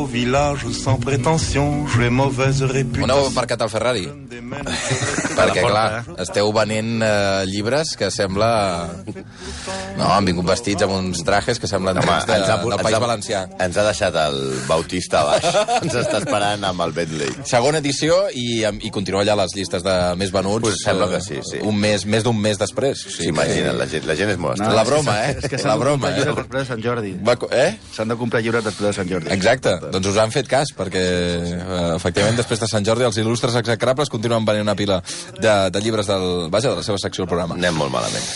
beau village sans prétention, j'ai mauvaise On réputation. heu aparcat el Ferrari? Perquè, clar, esteu venent eh, llibres que sembla... No, han vingut vestits amb uns trajes que semblen Home, de, ens ha, del ens País ha- Valencià. Ens ha deixat el Bautista a baix. ens està esperant amb el Bentley. Segona edició i, i continua allà les llistes de més venuts. Pues sembla eh, que sí, sí. Un mes, més d'un mes després. O sigui S'imaginen, la gent, la gent és molt No, la broma, eh? És que La s'han de broma, comprar eh? llibres després de Sant Jordi. Va, eh? S'han de comprar llibres després de Sant Jordi. Exacte, doncs us han fet cas, perquè eh, efectivament després de Sant Jordi els il·lustres execrables continuen venint una pila de, de llibres del, vaja, de la seva secció al programa. Anem molt malament.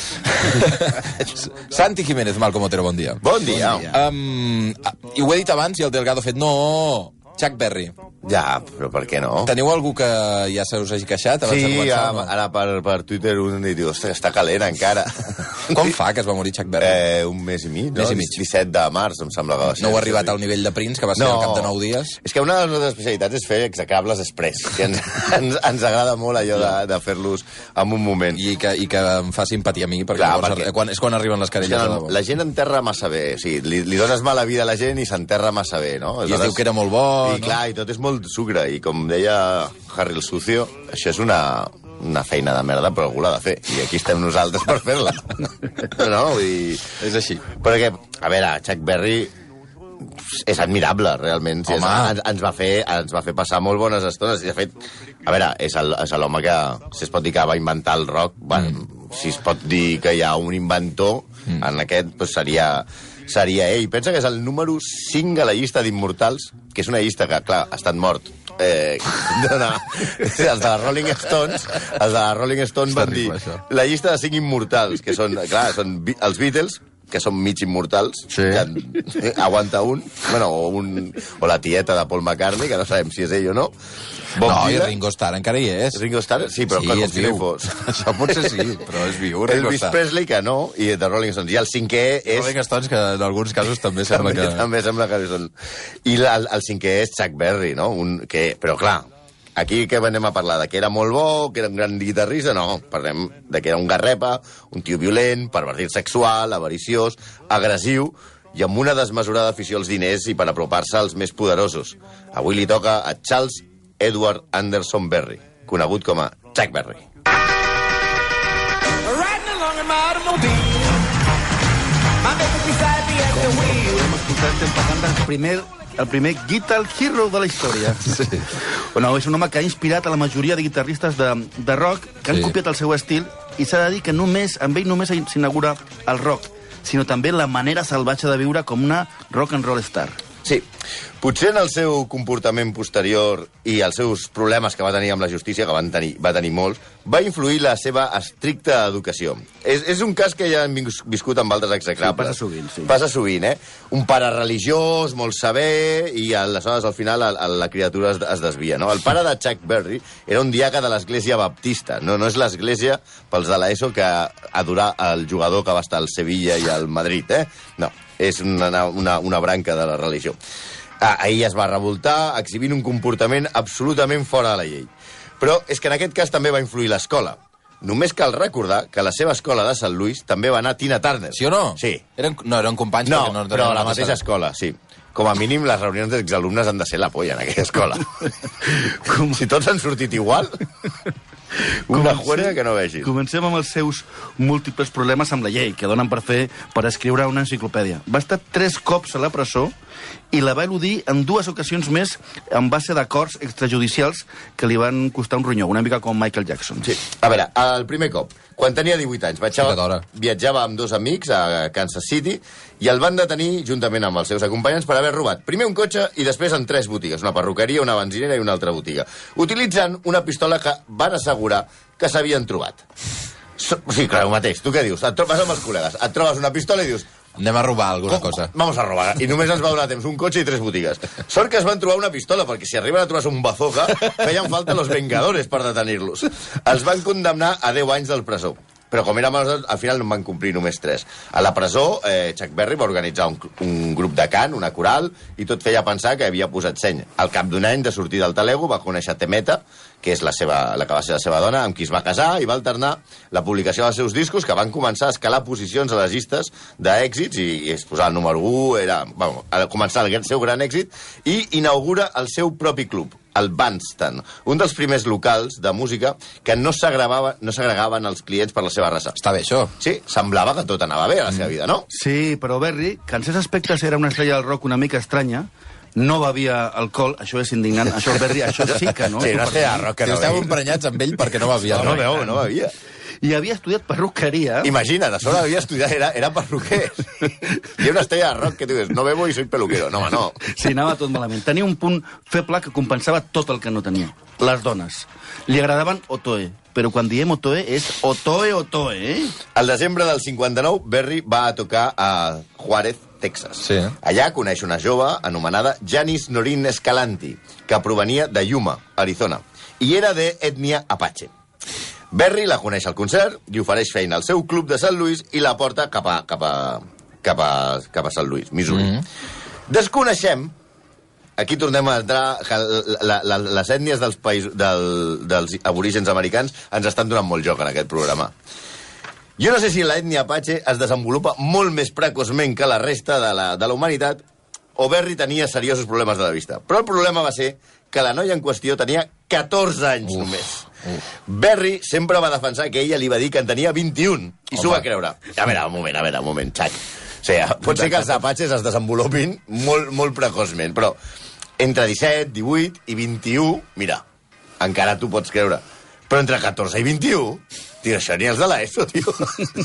Santi Jiménez, Malcom Otero, bon dia. Bon dia. Um, I ho he dit abans i el Delgado ha fet no, Chuck Berry. Ja, però per què no? Teniu algú que ja se us hagi queixat abans de Sí, començar? ara, o no? ara per, per Twitter un i diu, ostres, està calent encara. Com fa que es va morir Chuck Berry? Eh, un mes i mig, no? Mes i mig. 17 de març, em sembla que va ser. no heu arribat al nivell de Prince, que va ser al cap de 9 dies? És que una de les nostres especialitats és fer execrables express, ens, ens, ens agrada molt allò de, de fer-los en un moment. I que, i que em fa simpatia a mi, perquè, Clar, llavors, perquè-. Quan, és quan arriben les És que no, la gent enterra massa bé, o sigui, li, li dones mala vida a la gent i s'enterra massa bé, no? I es diu que era molt bo, I no? clar, i tot és molt sucre, i com deia Harry el Sucio, això és una, una feina de merda, però algú l'ha de fer, i aquí estem nosaltres per fer-la. no, vull dir... És així. Perquè, a veure, Chuck Berry és admirable, realment. Sí, és, Home. ens, ens, va fer, ens va fer passar molt bones estones. I, de fet, a veure, és el- és l'home que, si es pot dir que va inventar el rock, va, Mm. si es pot dir que hi ha un inventor, en aquest doncs seria, seria ell. Pensa que és el número 5 a la llista d'immortals, que és una llista que, clar, ha estat mort. Eh, els de la Rolling Stones els de la Rolling Stones van dir això. la llista de 5 immortals, que són, clar, són els Beatles, que són mig immortals, Sí. que en- aguanta un, bueno, o, un, o la tieta de Paul McCartney, que no sabem si és ell o no. Bob no, i Dylan, Ringo Starr encara hi és. Ringo Starr, sí, però sí, clar, com és si no hi viu. fos. Això potser sí, però és viu, Ringo Elvis Starr. Presley, que no, i de Rolling Stones. I el cinquè és... Rolling Stones, que en alguns casos també sembla també, que... també sembla que són... I la, el, el cinquè és Chuck Berry, no? Un, que, però clar, aquí que anem a parlar? De que era molt bo, que era un gran guitarrista? No, parlem de que era un garrepa, un tio violent, pervertit sexual, avariciós, agressiu, i amb una desmesurada afició als diners i per apropar-se als més poderosos. Avui li toca a Charles Edward Anderson Berry, conegut com a Chuck Berry. The wheel. Hem escoltat, estem parlant del primer el primer Guitar Hero de la història. Sí. Bueno, és un home que ha inspirat a la majoria de guitarristes de, de rock que han Sí. copiat el seu estil i s'ha de dir que només, amb ell només s'inaugura el rock, sinó també la manera salvatge de viure com una rock and roll star. Sí, potser en el seu comportament posterior i els seus problemes que va tenir amb la justícia, que van tenir, va tenir molts, va influir la seva estricta educació. És, és un cas que ja hem vis- viscut amb altres execrables. Sí, passa sovint, sí. Passa sovint, eh? Un pare religiós, molt saber, i aleshores al final el, el, la criatura es, es desvia, no? El pare de Chuck Berry era un diaca de l'església baptista. No, no és l'església pels de l'ESO que adorar el jugador que va estar al Sevilla i al Madrid, eh? No, és una, una, una branca de la religió. Ah, ahir es va revoltar exhibint un comportament absolutament fora de la llei. Però és que en aquest cas també va influir l'escola. Només cal recordar que a la seva escola de Sant Lluís també va anar Tina Turner. Sí o no? Sí. Eren, no, eren companys. No, no però a la mateixa escola, sí. Com a mínim, les reunions d'exalumnes han de ser la polla en aquella escola. Com... Si tots han sortit igual, una juerga que no vegis. Comencem amb els seus múltiples problemes amb la llei, que donen per fer per escriure una enciclopèdia. Va estar tres cops a la presó i la va eludir en dues ocasions més en base d'acords extrajudicials que li van costar un ronyó, una mica com Michael Jackson. Sí. A veure, el primer cop, quan tenia 18 anys, que viatjava, viatjava amb dos amics a Kansas City i el van detenir juntament amb els seus acompanyants per haver robat primer un cotxe i després en tres botigues, una perruqueria, una benzinera i una altra botiga, utilitzant una pistola que van assegurar que s'havien trobat. So, sí, clar, el mateix. Tu què dius? Et trobes amb els col·legues, et trobes una pistola i dius Anem a robar alguna Com- cosa. Vamos a robar. I només ens va donar temps un cotxe i tres botigues. Sort que es van trobar una pistola, perquè si arriben a trobar un bazooka, feien falta los vengadores per detenir-los. Els van condemnar a 10 anys del presó. Però com érem aleshores, al final no en van complir només 3. A la presó, eh, Chuck Berry va organitzar un, un grup de cant, una coral, i tot feia pensar que havia posat seny. Al cap d'un any de sortir del talego va conèixer Temeta, que és la, seva, la que va ser la seva dona, amb qui es va casar i va alternar la publicació dels seus discos, que van començar a escalar posicions a les llistes d'èxits i, i es posava el número 1, era, bueno, a començar el seu gran èxit, i inaugura el seu propi club, el Bandstand, un dels primers locals de música que no s'agregava- no s'agregaven als clients per la seva raça. Està bé, això. Sí, semblava que tot anava bé a la seva vida, no? Sí, però Berry, que en certs aspectes era una estrella del rock una mica estranya, no bevia alcohol, això és indignant, això Berry, això sí que no. Sí, no sé, a rock que no beia. emprenyats amb ell perquè no bevia. No, no, veu, no bevia. I havia estudiat perruqueria. Imagina't, a sobre havia estudiat, era, era perruquer. Ha una estrella de rock que dius, no bebo i soy peluquero. No, home, no. Sí, anava tot malament. Tenia un punt feble que compensava tot el que no tenia. Les dones. Li agradaven Otoe, però quan diem Otoe és Otoe, Otoe, eh? Al desembre del 59, Berry va a tocar a Juárez, Texas. Sí. Allà coneix una jove anomenada Janis Norin Escalanti, que provenia de Yuma, Arizona, i era d'ètnia Apache. Berry la coneix al concert i ofereix feina al seu club de Sant Louis i la porta cap a, cap a, cap a, cap a Sant Louis, Missouri. Mm -hmm. Desconeixem Aquí tornem a entrar que la, la, les ètnies dels, països, del, dels aborígens americans ens estan donant molt joc en aquest programa. Jo no sé si l'ètnia Apache es desenvolupa molt més precoçment que la resta de la, de la humanitat o Berry tenia seriosos problemes de la vista. Però el problema va ser que la noia en qüestió tenia 14 anys uf, només. Uf. Berry sempre va defensar que ella li va dir que en tenia 21 i s'ho va creure. A veure, un moment, a veure, un moment, xac. O sigui, pot ser que els apatxes es desenvolupin molt, molt precoçment, però entre 17, 18 i 21, mira, encara t'ho pots creure. Però entre 14 i 21, tio, això ni els de l'ESO, tio.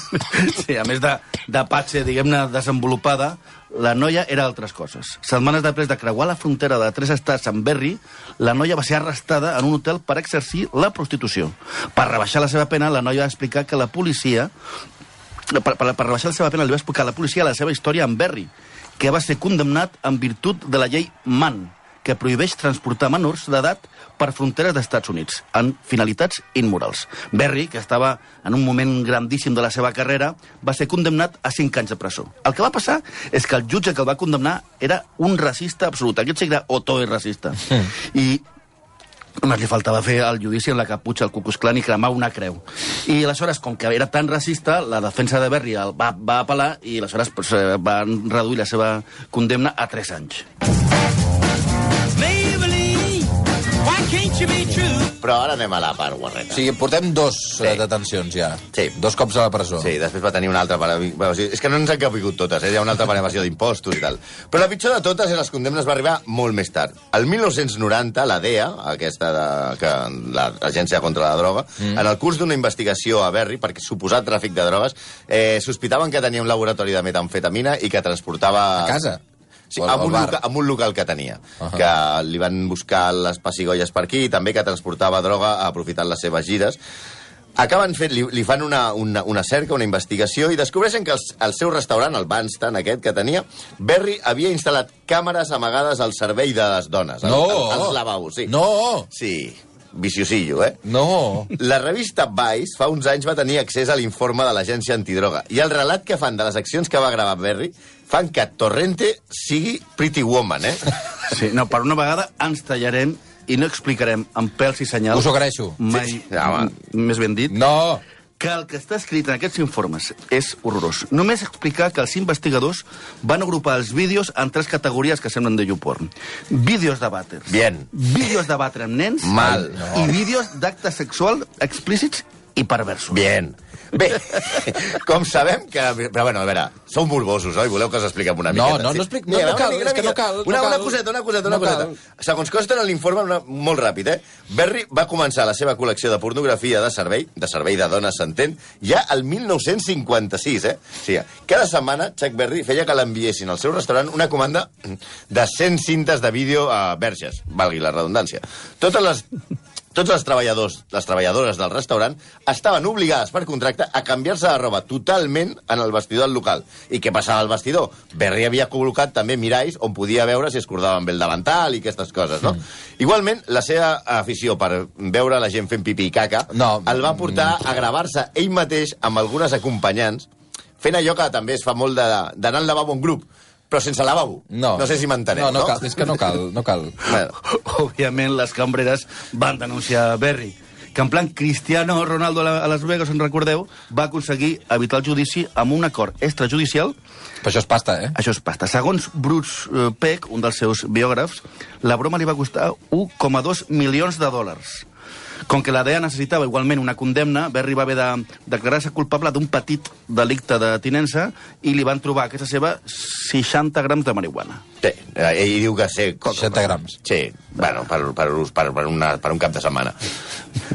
Sí, a més de, de patxe, diguem-ne, desenvolupada, la noia era altres coses. Setmanes després de creuar la frontera de tres estats amb Berry, la noia va ser arrestada en un hotel per exercir la prostitució. Per rebaixar la seva pena, la noia va explicar que la policia... Per, per, per rebaixar la seva pena, li va explicar a la policia la seva història amb Berry, que va ser condemnat en virtut de la llei Mann, que prohibeix transportar menors d'edat per fronteres d'Estats Units, en finalitats immorals. Berry, que estava en un moment grandíssim de la seva carrera, va ser condemnat a 5 anys de presó. El que va passar és que el jutge que el va condemnar era un racista absolut. Aquest sí que era Otoe racista. I Només li faltava fer el judici en la caputxa al Cucus Clan i cremar una creu. I aleshores, com que era tan racista, la defensa de Berry el va, va apel·lar i aleshores pues, eh, van reduir la seva condemna a 3 anys. Però ara anem a la part guarreta. O sigui, portem dos Sí. sí. detencions ja. Sí. Dos cops a la presó. Sí, després va tenir una altra per... Bueno, o sigui, és que no ens han capigut totes, eh? hi ha una altra per evasió d'impostos i tal. Però la pitjor de totes és les condemnes va arribar molt més tard. El 1990, la DEA, aquesta de, que la- l'Agència contra la Droga, mm. en el curs d'una investigació a Berry, perquè suposat tràfic de drogues, eh, sospitaven que tenia un laboratori de metamfetamina i que transportava... A casa? Sí, amb un, local, amb un local que tenia, uh. -huh. que li van buscar les pessigolles per aquí i també que transportava droga aprofitant les seves gires. Acaben fent, li, li fan una, una, una cerca, una investigació, i descobreixen que el, el seu restaurant, el Banstan aquest que tenia, Berry havia instal·lat càmeres amagades al servei de les dones, No! al- als lavabos. Sí. No! Sí, viciosillo, eh? No! La revista Vice fa uns anys va tenir accés a l'informe de l'agència antidroga i el relat que fan de les accions que va gravar Berry fan que Torrente sigui Pretty Woman, eh? Sí, no, per una vegada ens tallarem i no explicarem amb pèls i senyals... Us ho agraeixo. Mai, Sí, sí. més ben dit, No! que el que està escrit en aquests informes és horrorós. Només explicar que els investigadors van agrupar els vídeos en tres categories que semblen de YouPorn. Vídeos de vàters. Bien. Vídeos de batre amb nens. Mal. I vídeos d'acte sexual explícits i perversos. Bien. Bé, com sabem que... Però bueno, a veure, sou morbosos, oi? Voleu que us expliquem una No, miqueta? no, no explic- no, Mira, no una cal, és que no cal, no Una, una coseta, una coseta, una No coseta. cal. Segons consta en l'informe, una, molt ràpid, eh? Berry va començar la seva col·lecció de pornografia de servei, de servei de dones, s'entén, ja el 1956, eh? O sigui, cada setmana Chuck Berry feia que l'enviessin al seu restaurant una comanda de 100 cintes de vídeo a verges, valgui la redundància. Totes les tots els treballadors, les treballadores del restaurant, estaven obligades per contracte a canviar-se de roba totalment en el vestidor del local. I què passava al vestidor? Berry havia col·locat també miralls on podia veure si es cordaven bé el davantal i aquestes coses, no? Mm. Igualment, la seva afició per veure la gent fent pipí i caca No. el va portar a gravar-se ell mateix amb algunes acompanyants fent allò que també es fa molt d'anar al lavabo en grup. Però sense lavabo. No. No sé si m'enteneu, no? No, cal, és que no cal, no cal. Bueno, Òbviament, les cambreres van denunciar Berry, que en plan Cristiano Ronaldo a Las Vegas, en recordeu, va aconseguir evitar el judici amb un acord extrajudicial Però això és pasta, eh? Això és pasta. Segons Bruce eh, Peck, un dels seus biògrafs, la broma li va costar 1,2 milions de dòlars. Com que la DEA necessitava igualment una condemna, Berry va haver de declarar-se culpable d'un petit delicte de tinença i li van trobar a casa seva 60 grams de marihuana. sí, eh, ell diu que sé... 60 grams. Sí, bueno, per, per, per, per, una, per un cap de setmana.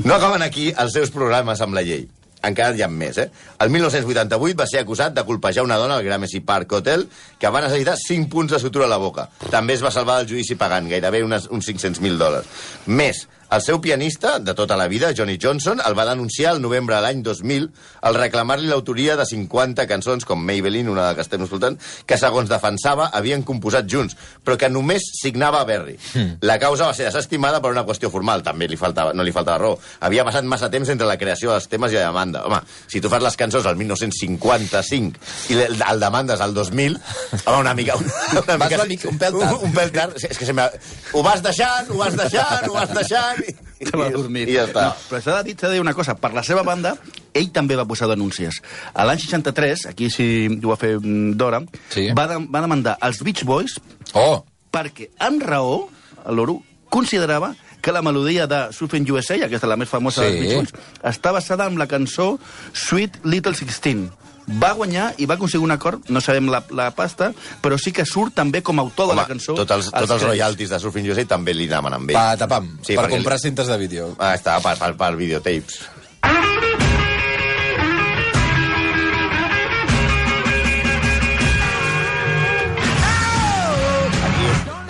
No acaben aquí els seus programes amb la llei. Encara hi ha més, eh? El 1988 va ser acusat de colpejar una dona al Gramercy Park Hotel que va necessitar 5 punts de sutura a la boca. També es va salvar del judici pagant gairebé unes, uns 500.000 dòlars. Més, el seu pianista de tota la vida, Johnny Johnson, el va denunciar el novembre de l'any 2000 al reclamar-li l'autoria de 50 cançons, com Maybelline, una de que estem escoltant, que, segons defensava, havien composat junts, però que només signava a Berry. La causa va ser desestimada per una qüestió formal, també li faltava, no li faltava raó. Havia passat massa temps entre la creació dels temes i la demanda. Home, si tu fas les cançons al 1955 i el, el demandes al 2000, home, una mica... Una, una Vas mica una mica- un pèl tard. Un, un pèl tard. És que sembla... Ho vas deixant, ho vas deixant, ho vas deixant... Te va dormir. I ja està. No, però s'ha de dir, de dir una cosa. Per la seva banda, ell també va posar denúncies. A l'any 63, aquí sí ho va fer mm, Dora, Sí. va, de, va demandar els Beach Boys Oh! perquè, amb raó, Loro considerava que la melodia de Surfing USA, aquesta la més famosa Sí. dels Beach Boys, està basada en la cançó Sweet Little Sixteen. Va guanyar i va aconseguir un acord, no sabem la, la pasta, però sí que surt també com a autor de la cançó. tots els, tots els crèdits. royalties de Surfing USA també li anaven amb ell. Pa, tapam, Sí, per comprar li- cintes de vídeo. Ah, està, per, per, per videotapes.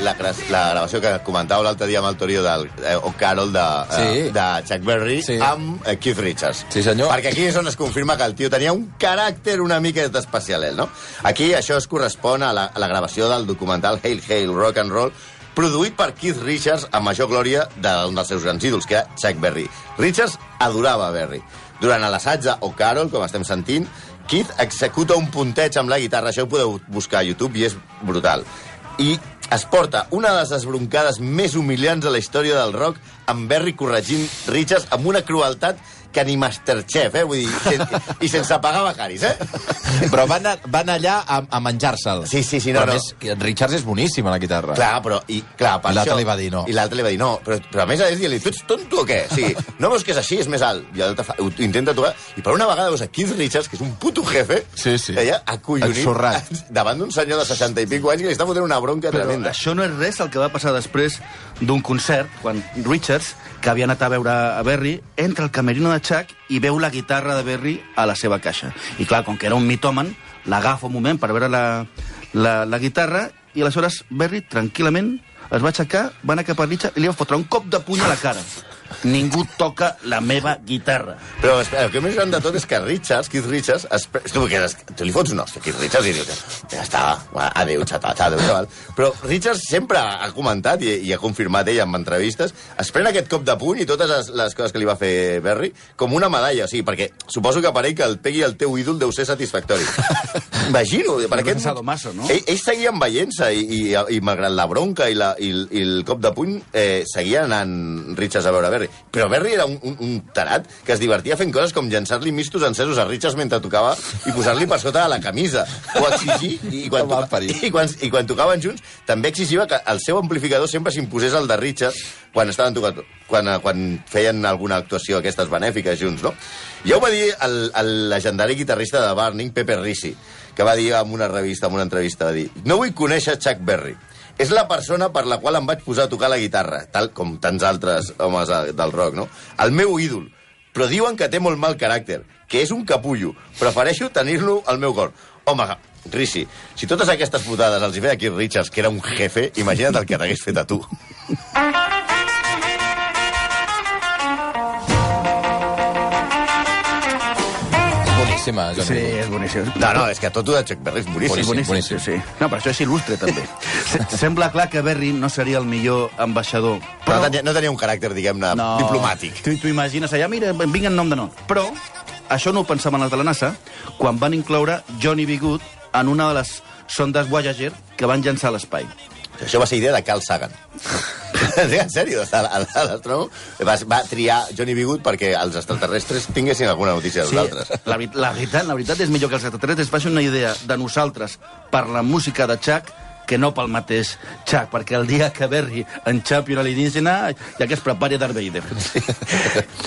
La, la gravació que comentàveu l'altre dia amb el Torio del eh, o Carol de, eh, Sí. de Chuck Berry Sí. amb eh, Keith Richards. Sí, senyor. Perquè aquí és on es confirma que el tio tenia un caràcter una mica especial, eh, no? Aquí això es correspon a la, a la gravació del documental Hail Hail Rock and Roll produït per Keith Richards amb major glòria d'un dels seus grans ídols, que era Chuck Berry. Richards adorava Berry. Durant l'assaig de O'Carroll, com estem sentint, Keith executa un punteig amb la guitarra, això ho podeu buscar a YouTube i és brutal. I es porta una de les esbroncades més humiliants de la història del rock amb Berry corregint Richards amb una crueltat que ni Masterchef, eh? Vull dir, sen i sense pagar becaris, eh? Però van, a, van allà a, a menjar-se'l. Sí, sí, sí, no, Però a no. més, Richards és boníssim a la guitarra. Clar, però... I, clar, per I l'altre li va dir no. I l'altre li va dir no. Però, però a més a més, dir-li, tu ets tonto o què? Sí, no veus que és així, és més alt. I l'altre fa, ho intenta tocar. I per una vegada veus a Keith Richards, que és un puto jefe, Sí, sí. ella, acollonit, Ensorrat. davant d'un senyor de 60 i pico anys que li està fotent una bronca Però tremenda. això no és res el que va passar després d'un concert, quan Richards, que havia anat a veure a Berry, entra al camerino de Chuck i veu la guitarra de Berry a la seva caixa. I clar, com que era un mitòman, l'agafa un moment per veure la, la, la guitarra i aleshores Berry, tranquil·lament, es va aixecar, va anar cap a Richard i li va fotre un cop de puny a la cara. Ningú toca la meva guitarra. Però espera, el que més gran de tot és que Richards, Keith Richards, es, tu, que es, tu li fots un hòstia Keith Richards i dius, ja està, adéu, xatat, adéu, xaval. Però Richards sempre ha comentat i, i ha confirmat ell en entrevistes, es pren aquest cop de puny i totes les, les coses que li va fer Berry com una medalla, o sigui, perquè suposo que per ell que el pegui el teu ídol deu ser satisfactori. Imagino, per aquest... sadomaso, no? Ell, ells seguien veient-se i, i, i, malgrat la bronca i, la, i, el- i el cop de puny eh, seguia anant Richards a veure Berry. Però Berry era un, un, un tarat que es divertia fent coses com llançar-li mistos encesos a Richards mentre tocava i posar-li per sota de la camisa. O exigir, i, quan, toca, i, quan, i quan tocaven junts, també exigia que el seu amplificador sempre s'imposés al de Richards quan estaven tocant, quan, quan feien alguna actuació aquestes benèfiques junts, no? Ja ho va dir el, el legendari guitarrista de Burning, Pepe Risi, que va dir en una revista, en una entrevista, va dir no vull conèixer Chuck Berry. És la persona per la qual em vaig posar a tocar la guitarra, tal com tants altres homes eh, del rock, no? El meu ídol. Però diuen que té molt mal caràcter, que és un capullo. Prefereixo tenir-lo al meu cor. Home, Risi, si totes aquestes putades els hi feia Keith Richards, que era un jefe, imagina't el que t'hagués fet a tu. boníssima. Sí, és boníssim. No, no, és que tot ho de Chuck Berry és boníssim. Boníssim, boníssim, boníssim. Sí, sí. No, però això és il·lustre, també. Se- Sembla clar que Berry no seria el millor ambaixador. Però no tenia, no tenia un caràcter, diguem-ne, diplomàtic. Tu, tu imagines allà, mira, vinc en nom de nom. Però això no ho pensaven els de la NASA quan van incloure Johnny B. Good en una de les sondes Voyager que van llançar a l'espai. Això va ser idea de Carl Sagan. en sèrio, l'astrònom va, va triar Johnny B. Good perquè els extraterrestres tinguessin alguna notícia dels altres. la, la, veritat, la veritat és millor que els extraterrestres facin una idea de nosaltres per la música de Chuck que no pel mateix Chuck, perquè el dia que Berry enxapi un alienígena ja que es prepari Darth Vader.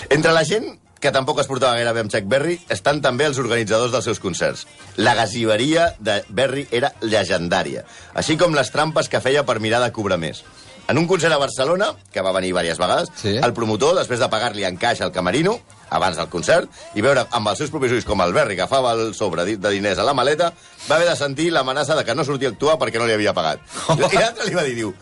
Entre la gent que tampoc es portava gaire bé amb Chuck Berry estan també els organitzadors dels seus concerts. La gasiveria de Berry era legendària, així com les trampes que feia per mirar de cobrar més. En un concert a Barcelona, que va venir diverses vegades, Sí. el promotor, després de pagar-li en caix al camerino, abans del concert, i veure amb els seus propis ulls com el Berry agafava el sobre de diners a la maleta, va haver de sentir l'amenaça de que no sortia a actuar perquè no li havia pagat. I l'altre li va dir, diu,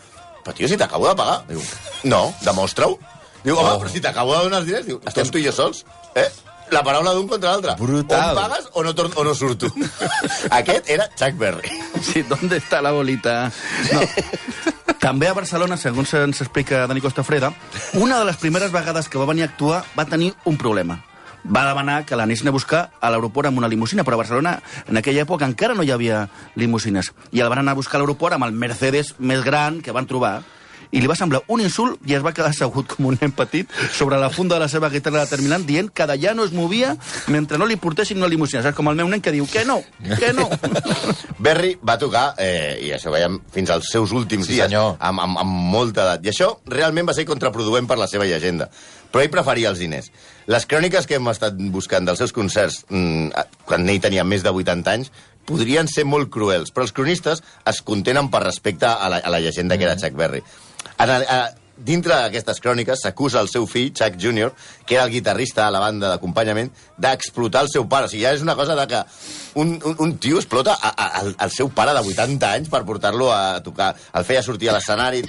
però tio, si t'acabo de pagar. Diu, no, demostra-ho. Diu, home, però si t'acabo de donar els diners, diu, estem tu i jo sols. Eh? La paraula d'un contra l'altre. Brutal. O pagues o no, o no surto. Aquest era Chuck Berry. Sí, ¿dónde está la bolita? No. També a Barcelona, segons ens explica Dani Costafreda, una de les primeres vegades que va venir a actuar va tenir un problema. Va demanar que l'anessin a buscar a l'aeroport amb una limusina, però a Barcelona en aquella època encara no hi havia limusines. I el van anar a buscar a l'aeroport amb el Mercedes més gran que van trobar i li va semblar un insult i es va quedar assegut com un nen petit sobre la funda de la seva guitarra determinant dient que d'allà no es movia mentre no li portessin una limusina. Saps com el meu nen que diu que no, que no. Berry va tocar, eh, i això veiem, fins als seus últims Sí, dies, senyor. amb, amb, amb molta edat. I això realment va ser contraproduent per la seva llegenda. Però ell preferia els diners. Les cròniques que hem estat buscant dels seus concerts, mm, quan ell tenia més de 80 anys, podrien ser molt cruels, però els cronistes es contenen per respecte a la, a la llegenda que era Chuck Berry. En, el- a, dintre d'aquestes cròniques s'acusa el seu fill, Chuck Jr., que era el guitarrista a la banda d'acompanyament, d'explotar el seu pare. O sigui, ja és una cosa de que un, un, un tio explota a, a, al, al seu pare de 80 anys per portar-lo a tocar. El feia sortir a l'escenari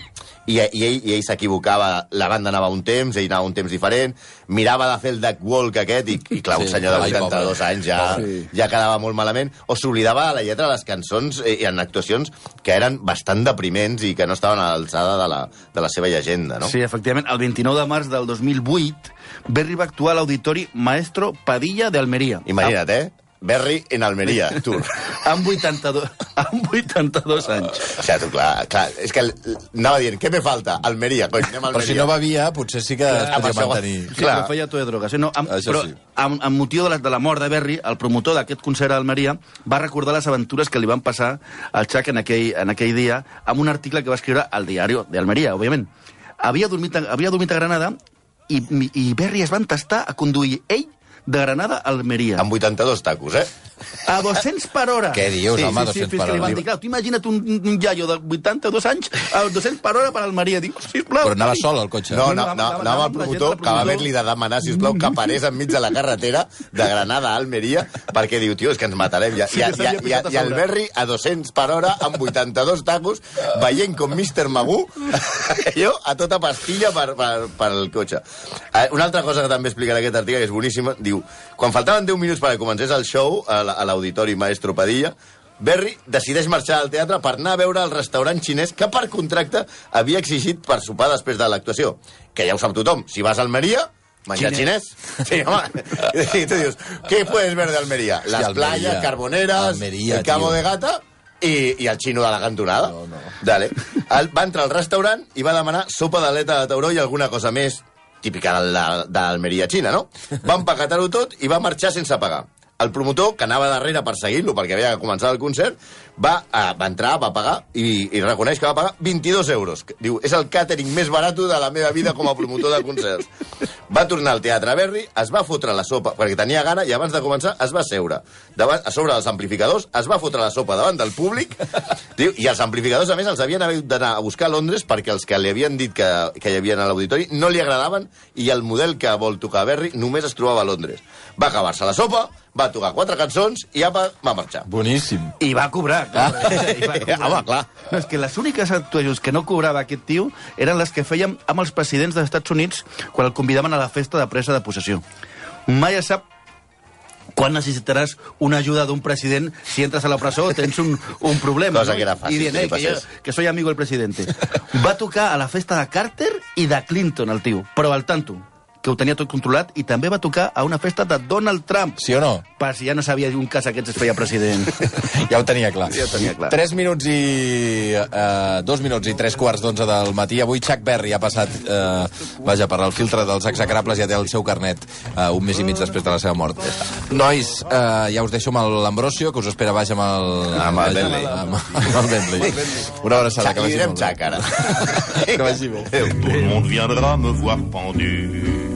i, i ell, i ell s'equivocava. La banda anava un temps, ell anava un temps diferent, mirava de fer el duck walk aquest i, i clar, un Sí, senyor de ai, 82 pobre. anys ja, Pobre. ja quedava molt malament, o s'oblidava la lletra de les cançons eh, en actuacions que eren bastant depriments i que no estaven a l'alçada de, la, de la seva llegenda, no? Sí, efectivament, el 29 de març del 2008, Berry va actuar a l'auditori Maestro Padilla de Almeria. Imagina't, eh? Berry en Almeria, tour. Amb 82, amb 82 anys. O sigui, tu, clar, clar, és que anava dient, què me falta? Almeria, cony, anem a Però Almeria. si no bevia, potser sí que es això- mantenir. Sí, Clar. però feia tot de drogues. Eh? No, amb, Això però sí. amb, amb motiu de la, de la mort de Berry, el promotor d'aquest concert a Almeria va recordar les aventures que li van passar al Chuck en aquell, en aquell dia amb un article que va escriure al diari d'Almeria, òbviament. Havia dormit, havia dormit a Granada i, i Berry es va entestar a conduir ell de Granada a Almeria. Amb 82 tacos, eh? A 200 per hora. Què dius, home, 200 fins per li van hora? dir, clar, tu imagina't un, un iaio de 82 anys a 200 per hora per Almeria. Dic, sisplau. Però anava sol al cotxe. No, no, no, no, anava- anava gent promotor, que va haver-li de demanar, sisplau, que parés enmig de la carretera de Granada a Almeria, perquè diu, tio, és que ens matarem. I, Sí i, que i, s'havia i, posat a i el. Berry a 200 per hora, amb 82 tacos, veient com Mr. Magú, allò, a tota pastilla per, per, per el cotxe. Una altra cosa que també explica en aquest article, que és boníssima, diu, quan faltaven 10 minuts perquè comencés el show a l'auditori Maestro Padilla, Berry decideix marxar al teatre per anar a veure el restaurant xinès que per contracte havia exigit per sopar després de l'actuació. Que ja ho sap tothom, si vas a Almeria, menjar xinès. Sí, home. I tu dius, què puedes ver de Almeria? Sí, Les Almeria. playas, carboneras, Almeria, el cabo tio. de gata i, i el xino de la cantonada. No, no. Dale. El, va entrar al restaurant i va demanar sopa d'aleta de tauró i alguna cosa més típica d'Almeria Xina, no? Va empaquetar-ho tot i va marxar sense pagar. El promotor, que anava darrere per seguir-lo perquè havia que començar el concert, va, uh, va entrar, va pagar i, i reconeix que va pagar 22 euros. Diu, és el càtering més barat de la meva vida com a promotor de concerts. Va tornar al Teatre Berry, es va fotre la sopa, perquè tenia gana, i abans de començar es va seure davant, a sobre dels amplificadors, es va fotre la sopa davant del públic, diu, i els amplificadors, a més, els havien hagut d'anar a buscar a Londres perquè els que li havien dit que, que hi havia a l'auditori no li agradaven i el model que vol tocar Berry només es trobava a Londres. Va acabar-se la sopa, va tocar quatre cançons i apa, va marxar. Boníssim. I va cobrar, clar. I va cobrar. Home, clar. No, és que les úniques actuacions que no cobrava aquest tio eren les que fèiem amb els presidents dels Estats Units quan el convidaven a la festa de presa de possessió. Mai es sap quan necessitaràs una ajuda d'un president si entres a la presó tens un, un problema. Cosa no? que era fàcil I dient, que eh, que, jo, que soy amigo del presidente. Va tocar a la festa de Carter i de Clinton, el tio. Però al tanto, que ho tenia tot controlat, i també va tocar a una festa de Donald Trump. Sí o no? per si ja no sabia un cas aquests es feia president. Ja ho tenia clar. Ja ho tenia clar. 3 minuts i... Eh, dos minuts i tres quarts d'onze del matí. Avui Chuck Berry ha passat, eh, vaja, per al filtre dels execrables, ja té el seu carnet eh, un mes i mig després de la seva mort. Nois, eh, ja us deixo amb l'Ambrosio, que us espera baix amb el... Amb el Bentley. Amb, amb el Bentley. Una abraçada, que vagi molt bé. Jack, ara. Que vagi bé. Tout le monde viendra me voir pendu,